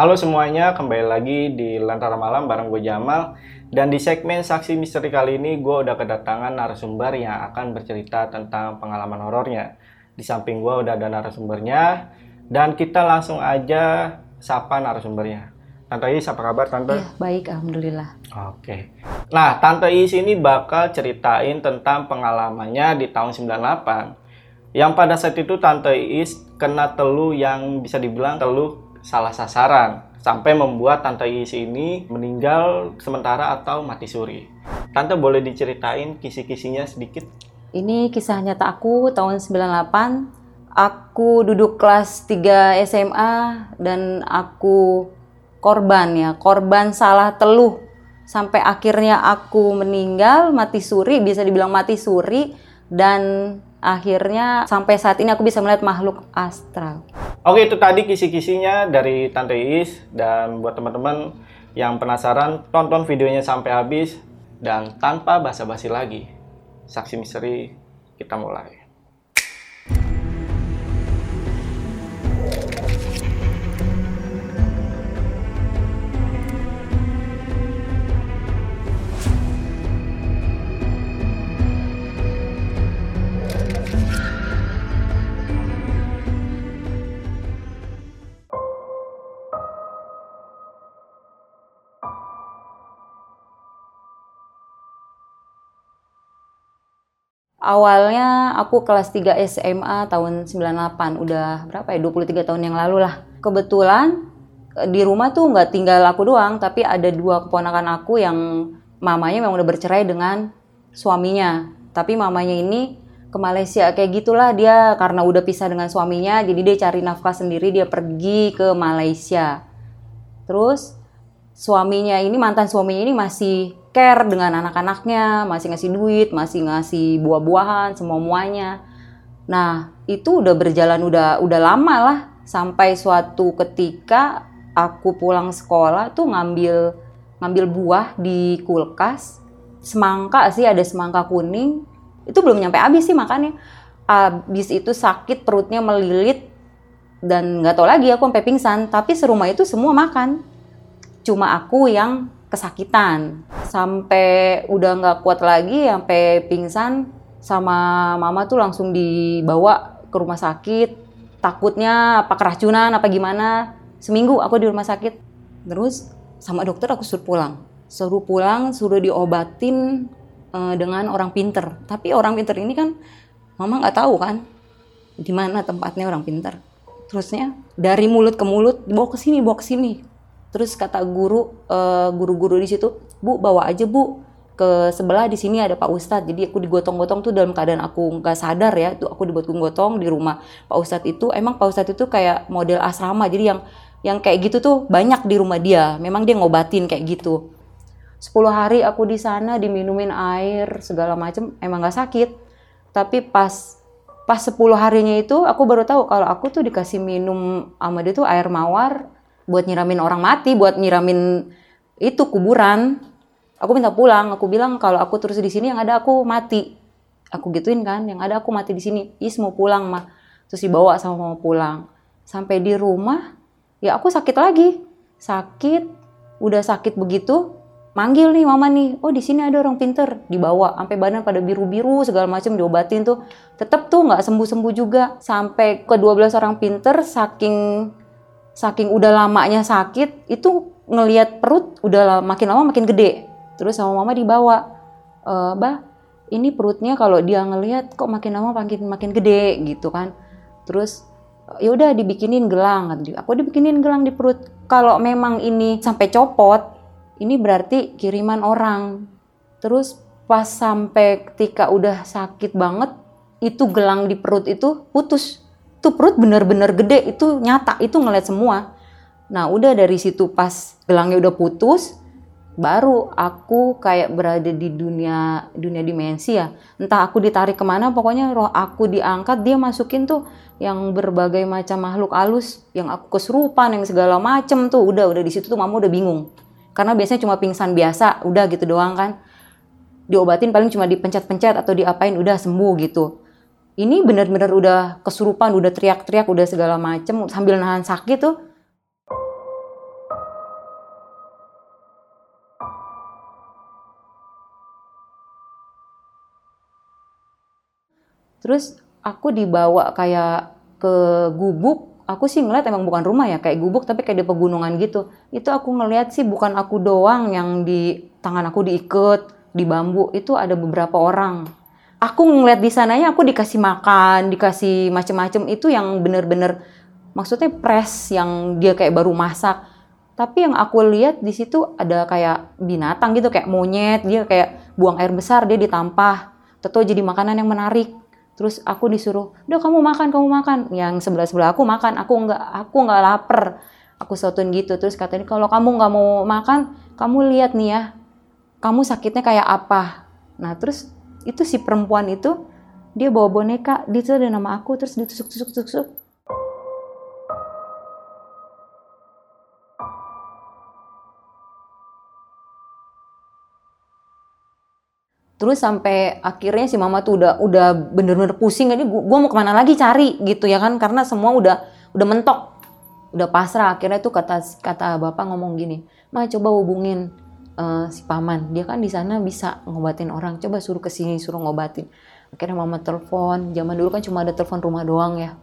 Halo semuanya, kembali lagi di Lentera Malam bareng gue Jamal. Dan di segmen Saksi Misteri kali ini gue udah kedatangan narasumber yang akan bercerita tentang pengalaman horornya. Di samping gue udah ada narasumbernya Dan kita langsung aja sapa narasumbernya. Tante Is, apa kabar Tante? Ya, baik, Alhamdulillah. Oke. Nah, Tante Is ini bakal ceritain tentang pengalamannya di tahun 98 Yang pada saat itu Tante Is kena telu yang bisa dibilang telu salah sasaran sampai membuat Tante Is ini meninggal sementara atau mati suri. Tante boleh diceritain kisi-kisinya sedikit? Ini kisah nyata aku tahun 98. Aku duduk kelas 3 SMA dan aku korban ya, korban salah teluh. Sampai akhirnya aku meninggal, mati suri, bisa dibilang mati suri dan akhirnya sampai saat ini aku bisa melihat makhluk astral. Oke, itu tadi kisi-kisinya dari Tante Iis dan buat teman-teman yang penasaran tonton videonya sampai habis dan tanpa basa-basi lagi. Saksi misteri kita mulai. Awalnya aku kelas 3 SMA tahun 98, udah berapa ya, 23 tahun yang lalu lah. Kebetulan eh, di rumah tuh nggak tinggal aku doang, tapi ada dua keponakan aku yang mamanya memang udah bercerai dengan suaminya. Tapi mamanya ini ke Malaysia kayak gitulah dia karena udah pisah dengan suaminya, jadi dia cari nafkah sendiri, dia pergi ke Malaysia. Terus suaminya ini mantan suaminya ini masih care dengan anak-anaknya, masih ngasih duit, masih ngasih buah-buahan, semua-muanya. Nah, itu udah berjalan udah udah lama lah sampai suatu ketika aku pulang sekolah tuh ngambil ngambil buah di kulkas. Semangka sih ada semangka kuning. Itu belum nyampe habis sih makannya. Habis itu sakit perutnya melilit dan nggak tahu lagi aku sampai pingsan, tapi serumah itu semua makan. Cuma aku yang kesakitan. Sampai udah nggak kuat lagi sampai pingsan sama mama tuh langsung dibawa ke rumah sakit. Takutnya apa keracunan apa gimana. Seminggu aku di rumah sakit. Terus sama dokter aku suruh pulang. Suruh pulang suruh diobatin uh, dengan orang pinter. Tapi orang pinter ini kan mama nggak tahu kan di mana tempatnya orang pinter. Terusnya dari mulut ke mulut dibawa ke sini bawa ke sini Terus kata guru uh, guru-guru di situ, "Bu, bawa aja, Bu. Ke sebelah di sini ada Pak Ustadz." Jadi aku digotong-gotong tuh dalam keadaan aku nggak sadar ya, tuh aku digotong-gotong di rumah Pak Ustadz itu. Emang Pak Ustadz itu kayak model asrama. Jadi yang yang kayak gitu tuh banyak di rumah dia. Memang dia ngobatin kayak gitu. 10 hari aku di sana diminumin air segala macem emang nggak sakit. Tapi pas pas 10 harinya itu aku baru tahu kalau aku tuh dikasih minum sama dia tuh air mawar buat nyiramin orang mati, buat nyiramin itu kuburan. Aku minta pulang, aku bilang kalau aku terus di sini yang ada aku mati. Aku gituin kan, yang ada aku mati di sini. Is mau pulang mah. Terus dibawa sama mau pulang. Sampai di rumah, ya aku sakit lagi. Sakit, udah sakit begitu, manggil nih mama nih, oh di sini ada orang pinter, dibawa sampai badan pada biru-biru segala macam diobatin tuh, tetap tuh nggak sembuh-sembuh juga sampai ke 12 orang pinter saking saking udah lamanya sakit itu ngelihat perut udah makin lama makin gede. Terus sama mama dibawa e, bah ini perutnya kalau dia ngelihat kok makin lama makin makin gede gitu kan. Terus ya udah dibikinin gelang aku dibikinin gelang di perut. Kalau memang ini sampai copot ini berarti kiriman orang. Terus pas sampai ketika udah sakit banget itu gelang di perut itu putus tuh perut bener-bener gede itu nyata itu ngeliat semua nah udah dari situ pas gelangnya udah putus, baru aku kayak berada di dunia dunia dimensi ya. Entah aku ditarik ke mana, pokoknya roh aku diangkat, dia masukin tuh yang berbagai macam makhluk halus, yang aku kesurupan, yang segala macem tuh udah udah di situ tuh mama udah bingung. Karena biasanya cuma pingsan biasa, udah gitu doang kan. Diobatin paling cuma dipencet-pencet atau diapain udah sembuh gitu. Ini bener-bener udah kesurupan, udah teriak-teriak, udah segala macem sambil nahan sakit tuh Terus aku dibawa kayak ke gubuk. Aku sih ngeliat emang bukan rumah ya, kayak gubuk tapi kayak di pegunungan gitu. Itu aku ngeliat sih bukan aku doang yang di tangan aku diikat di bambu. Itu ada beberapa orang. Aku ngeliat di sananya aku dikasih makan, dikasih macem-macem. Itu yang bener-bener maksudnya press yang dia kayak baru masak. Tapi yang aku lihat di situ ada kayak binatang gitu, kayak monyet. Dia kayak buang air besar, dia ditampah. Tentu jadi makanan yang menarik terus aku disuruh udah kamu makan kamu makan yang sebelah sebelah aku makan aku nggak aku nggak lapar aku sautin gitu terus katanya kalau kamu nggak mau makan kamu lihat nih ya kamu sakitnya kayak apa nah terus itu si perempuan itu dia bawa boneka di situ ada nama aku terus ditusuk tusuk Terus sampai akhirnya si mama tuh udah udah bener-bener pusing jadi gua, mau ke mana lagi cari? Gitu ya kan karena semua udah udah mentok udah pasrah. Akhirnya tuh kata kata bapak ngomong gini ma coba hubungin uh, si paman. Dia kan di sana bisa ngobatin orang. Coba suruh ke sini suruh ngobatin. Akhirnya mama telepon. Zaman dulu kan cuma ada telepon rumah doang ya.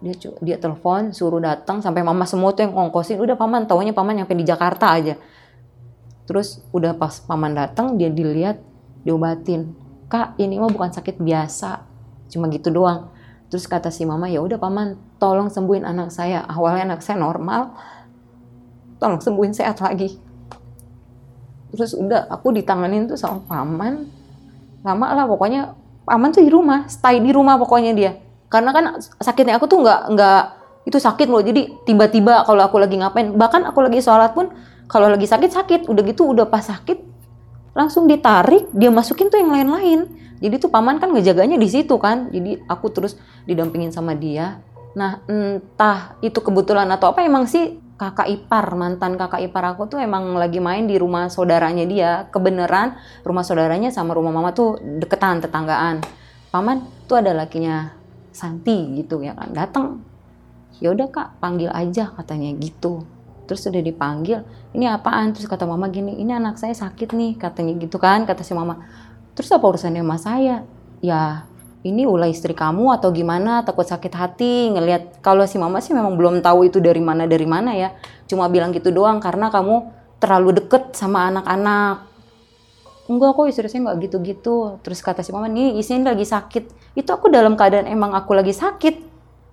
Dia dia telepon suruh datang sampai mama semua tuh yang ngongkosin. Udah paman taunya paman nyampe di Jakarta aja. Terus udah pas paman datang dia dilihat diobatin. Kak ini mah bukan sakit biasa. Cuma gitu doang. Terus kata si mama ya udah paman tolong sembuhin anak saya. Awalnya anak saya normal. Tolong sembuhin sehat lagi terus udah aku ditanganin tuh sama paman lama lah pokoknya paman tuh di rumah stay di rumah pokoknya dia. Karena kan sakitnya aku tuh nggak nggak itu sakit loh. Jadi tiba-tiba kalau aku lagi ngapain bahkan aku lagi sholat pun kalau lagi sakit sakit. Udah gitu udah pas sakit langsung ditarik dia masukin tuh yang lain-lain. Jadi tuh paman kan ngejaganya di situ kan. Jadi aku terus didampingin sama dia. Nah entah itu kebetulan atau apa emang sih kakak ipar mantan kakak ipar aku tuh emang lagi main di rumah saudaranya dia. Kebenaran rumah saudaranya sama rumah mama tuh deketan tetanggaan. Paman tuh ada lakinya Santi gitu ya kan datang ya udah kak panggil aja katanya gitu. Terus udah dipanggil ini apaan? Terus kata mama gini ini anak saya sakit nih katanya gitu kan kata si mama. Terus apa urusannya sama saya? Ya ini ulah istri kamu atau gimana? Takut sakit hati ngelihat kalau si mama sih memang belum tahu itu dari mana dari mana ya. Cuma bilang gitu doang karena kamu terlalu deket sama anak-anak. Enggak kok istri saya nggak gitu-gitu. Terus kata si mama nih istrinya lagi sakit. Itu aku dalam keadaan emang aku lagi sakit.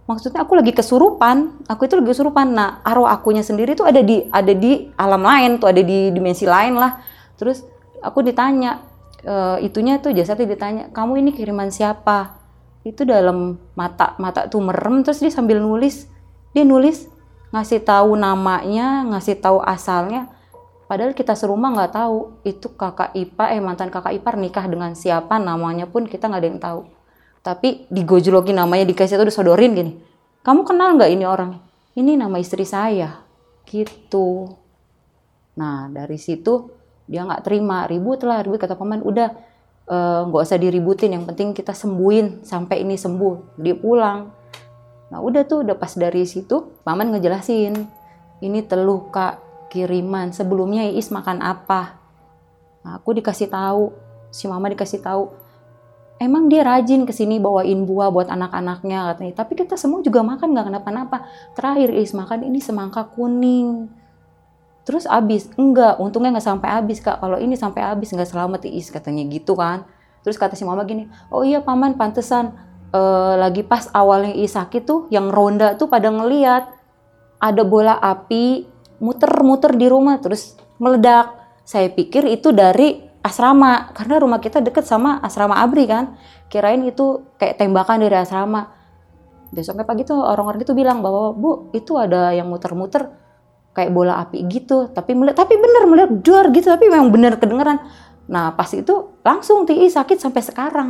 Maksudnya aku lagi kesurupan. Aku itu lagi kesurupan. Nah arwah akunya sendiri tuh ada di ada di alam lain tuh ada di dimensi lain lah. Terus aku ditanya e, itunya tuh jasadnya ditanya kamu ini kiriman siapa? Itu dalam mata mata tuh merem terus dia sambil nulis. Dia nulis ngasih tahu namanya ngasih tahu asalnya. Padahal kita serumah nggak tahu itu kakak ipa eh mantan kakak ipar nikah dengan siapa namanya pun kita nggak ada yang tahu. Tapi digojlokin namanya dikasih tuh disodorin gini kamu kenal nggak ini orang? Ini nama istri saya. Gitu. Nah dari situ dia nggak terima. Ribut lah ribut kata paman udah eh, nggak uh, usah diributin. Yang penting kita sembuhin sampai ini sembuh. Dia pulang. Nah udah tuh udah pas dari situ paman ngejelasin ini teluh kak kiriman. Sebelumnya Iis makan apa? Nah, aku dikasih tahu si mama dikasih tahu emang dia rajin ke sini bawain buah buat anak-anaknya katanya. Tapi kita semua juga makan nggak kenapa-napa. Terakhir Is makan ini semangka kuning. Terus abis, enggak, untungnya nggak sampai abis kak. Kalau ini sampai abis nggak selamat Is katanya gitu kan. Terus kata si mama gini, oh iya paman pantesan uh, lagi pas awalnya Is sakit tuh, yang ronda tuh pada ngeliat ada bola api muter-muter di rumah terus meledak. Saya pikir itu dari asrama karena rumah kita deket sama asrama abri kan kirain itu kayak tembakan dari asrama besoknya pagi tuh orang-orang itu bilang bahwa bu itu ada yang muter-muter kayak bola api gitu tapi melihat tapi bener melihat dor gitu tapi memang bener kedengeran nah pas itu langsung TI sakit sampai sekarang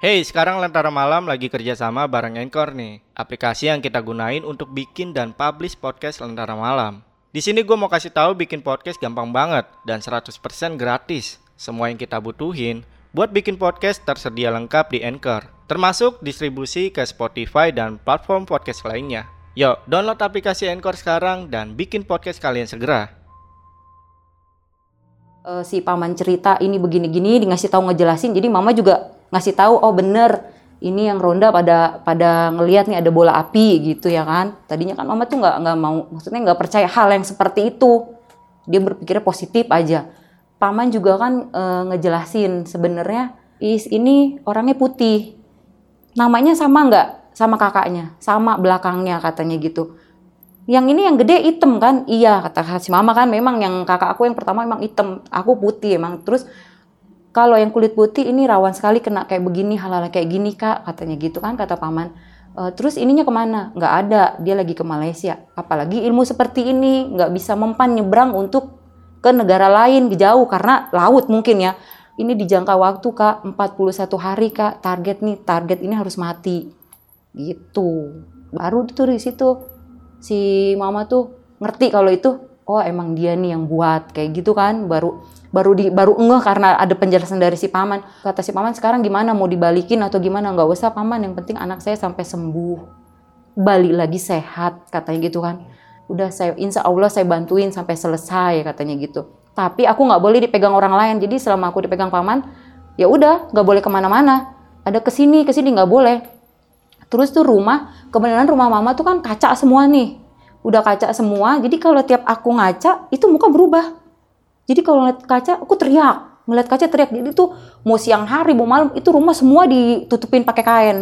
Hey, sekarang Lentera Malam lagi kerjasama bareng Anchor nih, aplikasi yang kita gunain untuk bikin dan publish podcast Lentera Malam. Di sini gue mau kasih tahu bikin podcast gampang banget dan 100% gratis. Semua yang kita butuhin buat bikin podcast tersedia lengkap di Anchor, termasuk distribusi ke Spotify dan platform podcast lainnya. Yuk, download aplikasi Anchor sekarang dan bikin podcast kalian segera. uh, si paman cerita ini begini-gini, ngasih tahu ngejelasin. Jadi mama juga ngasih tahu, oh bener, ini yang ronda pada pada ngelihat nih ada bola api gitu ya kan. Tadinya kan mama tuh nggak nggak mau, maksudnya nggak percaya hal yang seperti itu. Dia berpikirnya positif aja. Paman juga kan uh, ngejelasin sebenarnya Is ini orangnya putih. Namanya sama nggak sama kakaknya, sama belakangnya katanya gitu. Yang ini yang gede hitam kan? Iya kata si mama kan memang yang kakak aku yang pertama memang hitam, aku putih emang. Terus kalau yang kulit putih ini rawan sekali kena kayak begini hal-hal kayak gini kak katanya gitu kan kata paman. E, terus ininya ke mana? Nggak ada, dia lagi ke Malaysia. Apalagi ilmu seperti ini nggak bisa mempan nyebrang untuk ke negara lain jauh karena laut mungkin ya. Ini di jangka waktu kak 41 hari kak target nih target ini harus mati gitu. Baru tuh di situ si mama tuh ngerti kalau itu oh emang dia nih yang buat kayak gitu kan. Baru baru di baru ngeh karena ada penjelasan dari si paman. Kata si paman sekarang gimana? Mau dibalikin atau gimana? Nggak usah paman. Yang penting anak saya sampai sembuh. Balik lagi sehat katanya gitu kan. Udah saya insya Allah saya bantuin sampai selesai katanya gitu. Tapi aku nggak boleh dipegang orang lain. Jadi selama aku dipegang paman ya udah nggak boleh ke mana-mana. Ada ke sini ke sini nggak boleh Terus tuh rumah, kebenaran rumah mama tuh kan kaca semua nih. Udah kaca semua, jadi kalau tiap aku ngaca, itu muka berubah. Jadi kalau ngeliat kaca, aku teriak. Ngeliat kaca teriak. Jadi tuh mau siang hari, mau malam, itu rumah semua ditutupin pakai kain.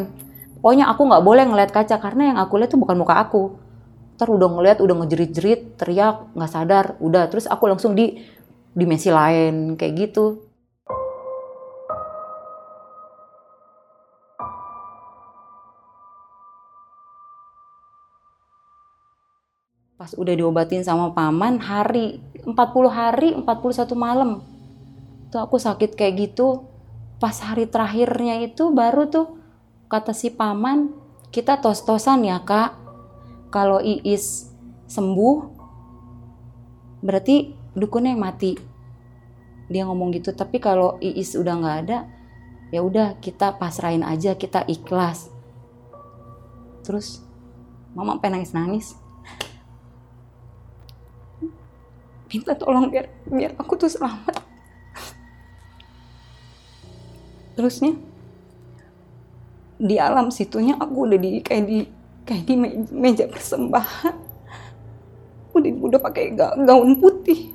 Pokoknya aku nggak boleh ngeliat kaca, karena yang aku lihat tuh bukan muka aku. Ntar udah ngeliat, udah ngejerit-jerit, teriak, nggak sadar. Udah, terus aku langsung di dimensi lain, kayak gitu. Pas udah diobatin sama paman hari 40 hari 41 malam. Tuh aku sakit kayak gitu. Pas hari terakhirnya itu baru tuh kata si paman kita tos-tosan ya kak. Kalau Iis sembuh berarti dukunnya yang mati. Dia ngomong gitu tapi kalau Iis udah nggak ada ya udah kita pasrahin aja kita ikhlas. Terus mama pengen nangis nangis minta tolong biar biar aku tuh selamat. Terusnya di alam situnya aku udah di kayak di kayak di meja persembahan. Udah udah pakai gaun putih.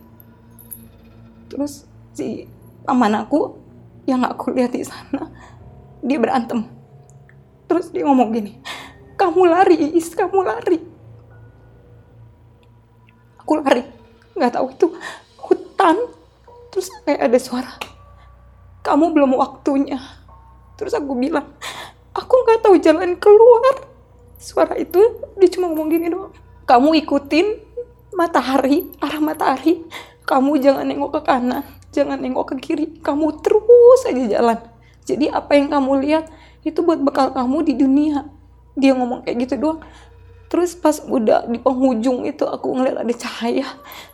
Terus si paman aku yang aku lihat di sana dia berantem. Terus dia ngomong gini kamu lari is kamu lari. Aku lari nggak tahu itu hutan. Terus kayak ada suara kamu belum waktunya. Terus aku bilang aku nggak tahu jalan keluar. Suara itu dia cuma ngomong gini doang kamu ikutin matahari arah matahari. Kamu jangan nengok ke kanan jangan nengok ke kiri. Kamu terus aja jalan. Jadi apa yang kamu lihat itu buat bekal kamu di dunia. Dia ngomong kayak gitu doang. Terus pas udah di penghujung itu aku ngeliat ada cahaya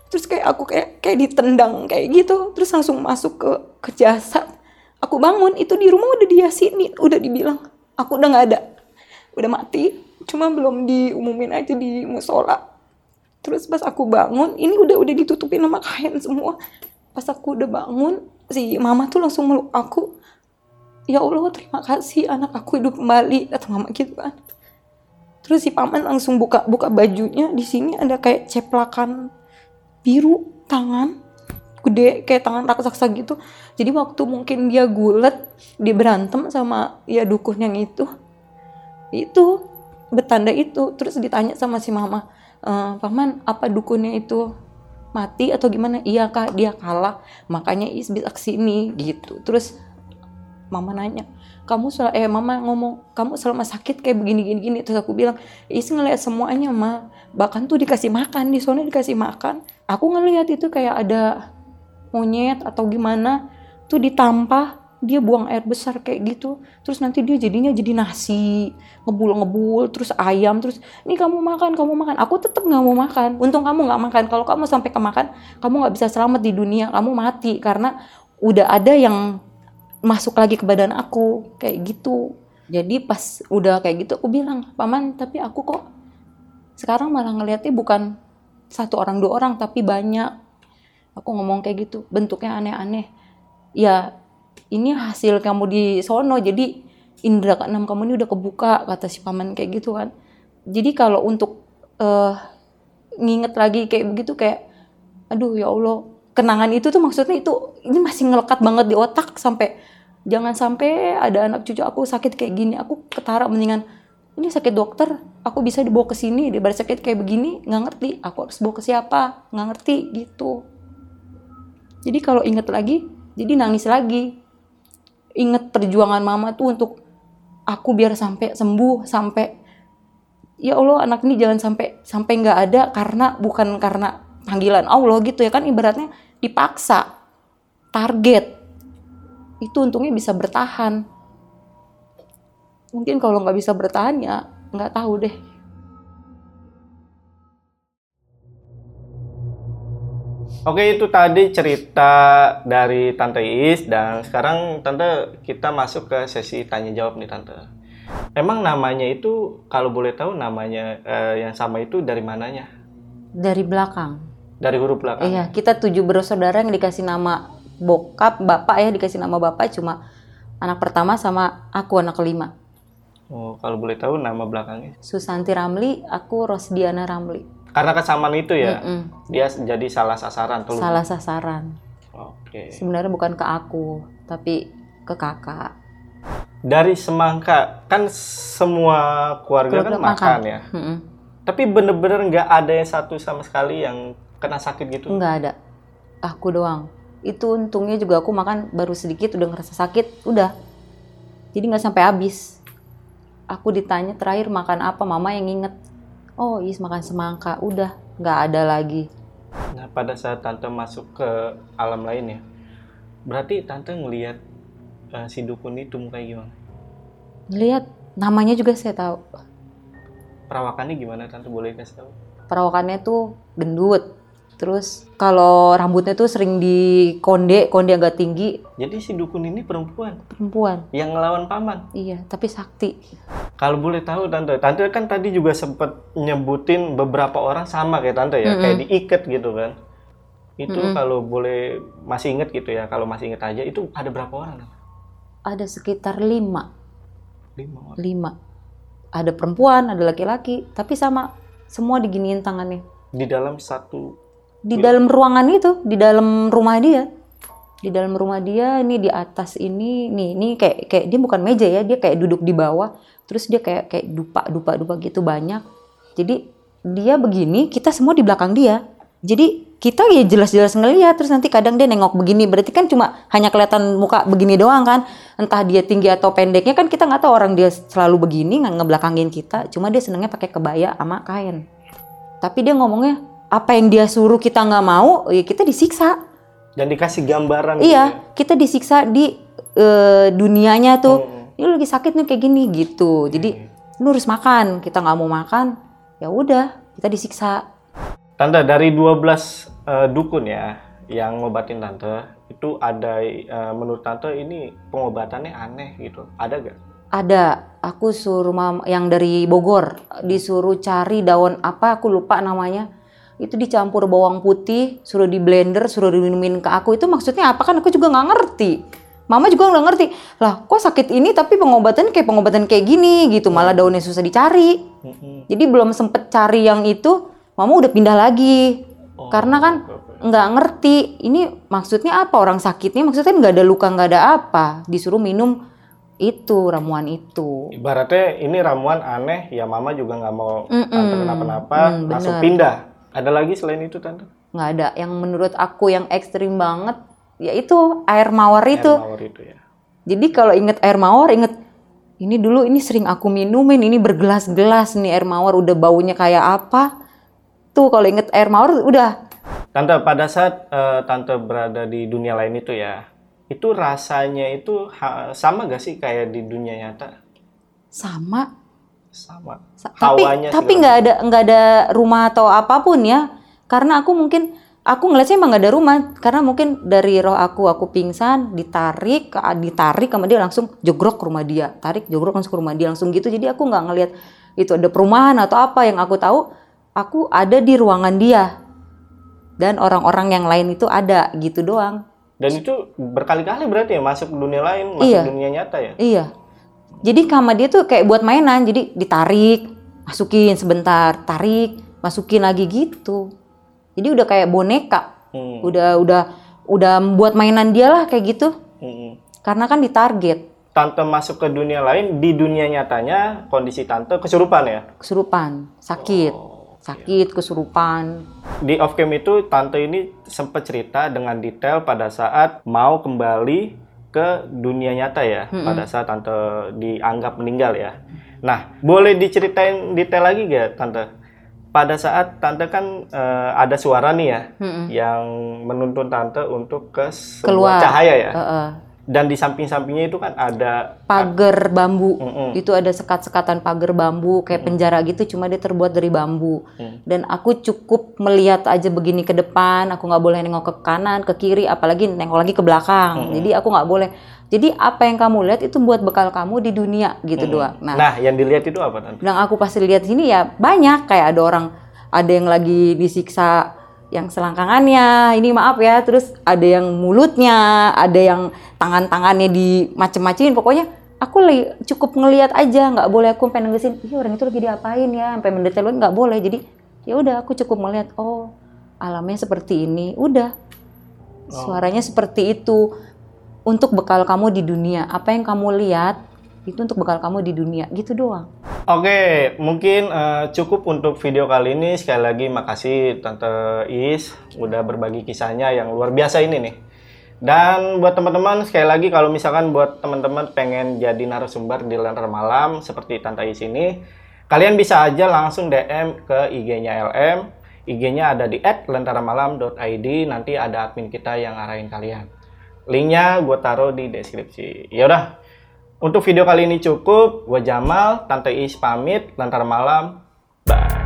terus kayak aku kayak kayak ditendang kayak gitu. Terus langsung masuk ke ke jasad aku bangun itu di rumah udah dia sini udah dibilang. Aku udah nggak ada. Udah mati cuma belum diumumin aja di musola. Terus pas aku bangun ini udah udah ditutupin sama kain semua. Pas aku udah bangun si mama tuh langsung meluk aku. Ya Allah terima kasih anak aku hidup kembali kata mama gitu kan. Terus si paman langsung buka buka bajunya. Di sini ada kayak ceplakan biru tangan gede kayak tangan raksasa gitu. Jadi waktu mungkin dia gulet dia berantem sama ya dukun yang itu itu betanda itu. Terus ditanya sama si mama e, paman apa dukunnya itu mati atau gimana? Iya kak dia kalah makanya is bisa ke sini gitu. Terus mama nanya kamu sel eh mama ngomong kamu selama sakit kayak begini gini gini. Terus aku bilang is ngeliat semuanya ma. Bahkan tuh dikasih makan di sana dikasih makan aku ngeliat itu kayak ada monyet atau gimana tuh ditampah dia buang air besar kayak gitu. Terus nanti dia jadinya jadi nasi ngebul-ngebul terus ayam terus ini kamu makan kamu makan. Aku tetep nggak mau makan. Untung kamu nggak makan. Kalau kamu sampai kemakan kamu nggak bisa selamat di dunia. Kamu mati karena udah ada yang masuk lagi ke badan aku kayak gitu. Jadi pas udah kayak gitu aku bilang paman tapi aku kok sekarang malah ngeliatnya bukan satu orang dua orang tapi banyak. Aku ngomong kayak gitu bentuknya aneh-aneh. Ya ini hasil kamu di sono jadi indera keenam kamu ini udah kebuka kata si paman kayak gitu kan. Jadi kalau untuk uh, nginget lagi kayak begitu kayak aduh ya Allah. Kenangan itu tuh maksudnya itu ini masih ngelekat banget di otak sampai jangan sampai ada anak cucu aku sakit kayak gini. Aku ketara mendingan ini sakit dokter aku bisa dibawa ke sini daripada sakit kayak begini nggak ngerti. Aku harus bawa ke siapa? Nggak ngerti gitu. Jadi kalau inget lagi jadi nangis lagi. Inget perjuangan mama tuh untuk aku biar sampai sembuh sampai ya Allah anak ini jangan sampai sampai nggak ada karena bukan karena panggilan Allah gitu ya kan ibaratnya dipaksa target. Itu untungnya bisa bertahan mungkin kalau nggak bisa bertahan ya nggak tahu deh Oke itu tadi cerita dari Tante Is dan sekarang Tante kita masuk ke sesi tanya jawab nih Tante. Emang namanya itu kalau boleh tahu namanya eh, yang sama itu dari mananya? dari belakang Dari huruf belakang. Iya, kita tujuh bersaudara yang dikasih nama bokap, bapak ya dikasih nama bapak cuma anak pertama sama aku anak kelima. Oh, kalau boleh tahu nama belakangnya. Susanti Ramli, aku Rosdiana Ramli. Karena kesamaan itu ya, Mm-mm. dia jadi salah sasaran tuh. Salah sasaran. Oke. Sebenarnya bukan ke aku, tapi ke kakak. Dari semangka kan semua keluarga, Keluarga kan makan, makan. ya. Mm-mm. Tapi bener-bener nggak ada yang satu sama sekali yang kena sakit gitu. Nggak ada. Aku doang. Itu untungnya juga aku makan baru sedikit udah ngerasa sakit, udah. Jadi nggak sampai habis. Aku ditanya terakhir makan apa, mama yang inget. Oh, Is makan semangka, udah nggak ada lagi. Nah, pada saat tante masuk ke alam lain ya, berarti tante ngelihat eh, si dukun itu mukanya gimana? Lihat, namanya juga saya tahu. Perawakannya gimana tante boleh kasih tahu? Perawakannya tuh gendut. Terus kalau rambutnya tuh sering di konde, konde agak tinggi, Jadi si dukun ini perempuan perempuan. yang ngelawan paman. Iya, tapi sakti. Kalau boleh tahu tante, tante kan tadi juga sempat nyebutin beberapa orang sama kayak tante ya, Mm-mm. kayak diikat gitu kan. Itu Mm-mm. kalau boleh masih inget gitu ya, kalau masih inget aja itu ada berapa orang? Ada sekitar lima, Lima orang. lima. Ada perempuan, ada laki-laki, tapi sama semua diginiin tangannya. Di dalam satu Di Iya. dalam ruangan itu, di dalam rumah dia. Di dalam rumah dia, ini di atas ini, nih, ini kayak kayak dia bukan meja ya, dia kayak duduk di bawah, terus dia kayak kayak dupa dupa dupa gitu banyak. Jadi dia begini, kita semua di belakang dia. Jadi kita ya jelas-jelas ngeliat, terus nanti kadang dia nengok begini, berarti kan cuma hanya kelihatan muka begini doang kan. Entah dia tinggi atau pendeknya kan kita nggak tahu orang dia selalu begini nggak ngebelakangin kita. Cuma dia senengnya pakai kebaya sama kain. Tapi dia ngomongnya apa yang dia suruh kita nggak mau, ya kita disiksa. dan dikasih gambaran gitu ya. Iya, kita disiksa di eh, dunianya tuh. Hmm. Ini lu lagi sakit nih kayak gini gitu. Jadi lu harus makan. Kita nggak mau makan, ya udah kita disiksa. Tante dari 12 eh, dukun ya yang ngobatin tante itu ada eh, menurut tante ini pengobatannya aneh gitu. Ada gak? Ada, aku suruh mam yang dari Bogor disuruh cari daun apa aku lupa namanya. Itu dicampur bawang putih, suruh di blender, suruh diminumin ke aku. Itu maksudnya apa kan aku juga nggak ngerti. Mama juga nggak ngerti. Lah, kok sakit ini tapi pengobatan kayak pengobatan kayak gini gitu. Malah daunnya susah dicari. Jadi belum sempet cari yang itu, mama udah pindah lagi. Oh, Karena kan nggak ngerti ini maksudnya apa orang sakitnya maksudnya nggak ada luka nggak ada apa disuruh minum itu ramuan itu Ibaratnya ini ramuan aneh, ya mama juga nggak mau Mm-mm. tante kenapa-napa, Mm, langsung pindah. Ada lagi selain itu tante? nggak ada yang menurut aku yang ekstrim banget yaitu air mawar itu Air mawar itu ya. Jadi kalau inget air mawar, inget ini dulu ini sering aku minumin, ini bergelas-gelas nih air mawar udah baunya kayak apa. Tuh kalau inget air mawar udah Tante pada saat eh, tante berada di dunia lain itu ya, itu rasanya itu sama gak sih kayak di dunia nyata? sama. Sama. Sa- tapi Hawanya tapi nggak ada nggak ada rumah atau apa pun ya. Karena aku mungkin aku ngeliatnya emang nggak ada rumah karena mungkin dari roh aku aku pingsan ditarik ditarik sama dia langsung jogrok ke rumah dia tarik jogrok langsung ke rumah dia langsung gitu jadi aku nggak ngelihat itu ada perumahan atau apa yang aku tahu aku ada di ruangan dia dan orang-orang yang lain itu ada gitu doang Dan itu berkali-kali berarti ya masuk dunia lain, masuk Iya. dunia nyata ya? iya jadi kamar dia tuh kayak buat mainan jadi ditarik masukin sebentar tarik masukin lagi gitu. Jadi udah kayak boneka. Hmm. udah udah udah buat mainan dia lah kayak gitu. Hmm. karena kan ditarget. Tante masuk ke dunia lain, di dunia nyatanya kondisi tante kesurupan ya? kesurupan. Sakit. Oh, sakit kesurupan. Di off cam itu tante ini sempat cerita dengan detail pada saat mau kembali ke dunia nyata ya, pada saat tante dianggap meninggal ya. Nah, boleh diceritain detail lagi gak tante? Pada saat tante kan eh, ada suara nih ya, Mm-mm. yang menuntun tante untuk ke sebuah Keluar. cahaya ya. Heeh. Dan di samping-sampingnya itu kan ada pagar bambu. Mm-mm. itu ada sekat-sekatan pagar bambu kayak penjara gitu cuma dia terbuat dari bambu. Mm. dan aku cukup melihat aja begini ke depan aku nggak boleh nengok ke kanan ke kiri apalagi nengok lagi ke belakang. Jadi aku nggak boleh. Jadi apa yang kamu lihat itu buat bekal kamu di dunia gitu doang nah Nah, yang dilihat itu apa tante? yang aku pasti lihat sini ya banyak. Kayak ada orang ada yang lagi disiksa yang selangkangannya ini maaf ya terus ada yang mulutnya ada yang tangan-tangannya di macem-macemin pokoknya aku lagi cukup ngelihat aja nggak boleh aku pengen ngesin iya orang itu lagi diapain ya? Sampai mendetail banget nggak boleh. Jadi ya udah aku cukup melihat oh alamnya seperti ini. Udah. Suaranya seperti itu. Untuk bekal kamu di dunia apa yang kamu lihat itu untuk bekal kamu di dunia gitu doang Oke, mungkin eh, cukup untuk video kali ini. Sekali lagi makasih Tante Is udah berbagi kisahnya yang luar biasa ini nih. Dan buat teman-teman sekali lagi kalau misalkan buat teman-teman pengen jadi narasumber di Lentera Malam seperti Tante Is ini, kalian bisa aja langsung DM ke IG-nya LM. IG-nya ada di @lentaramalam.id. Nanti ada admin kita yang ngarahin kalian. Linknya gue taruh di deskripsi. Yaudah, untuk video kali ini cukup. Gue Jamal, Tante Is pamit, Lantar Malam. Bye.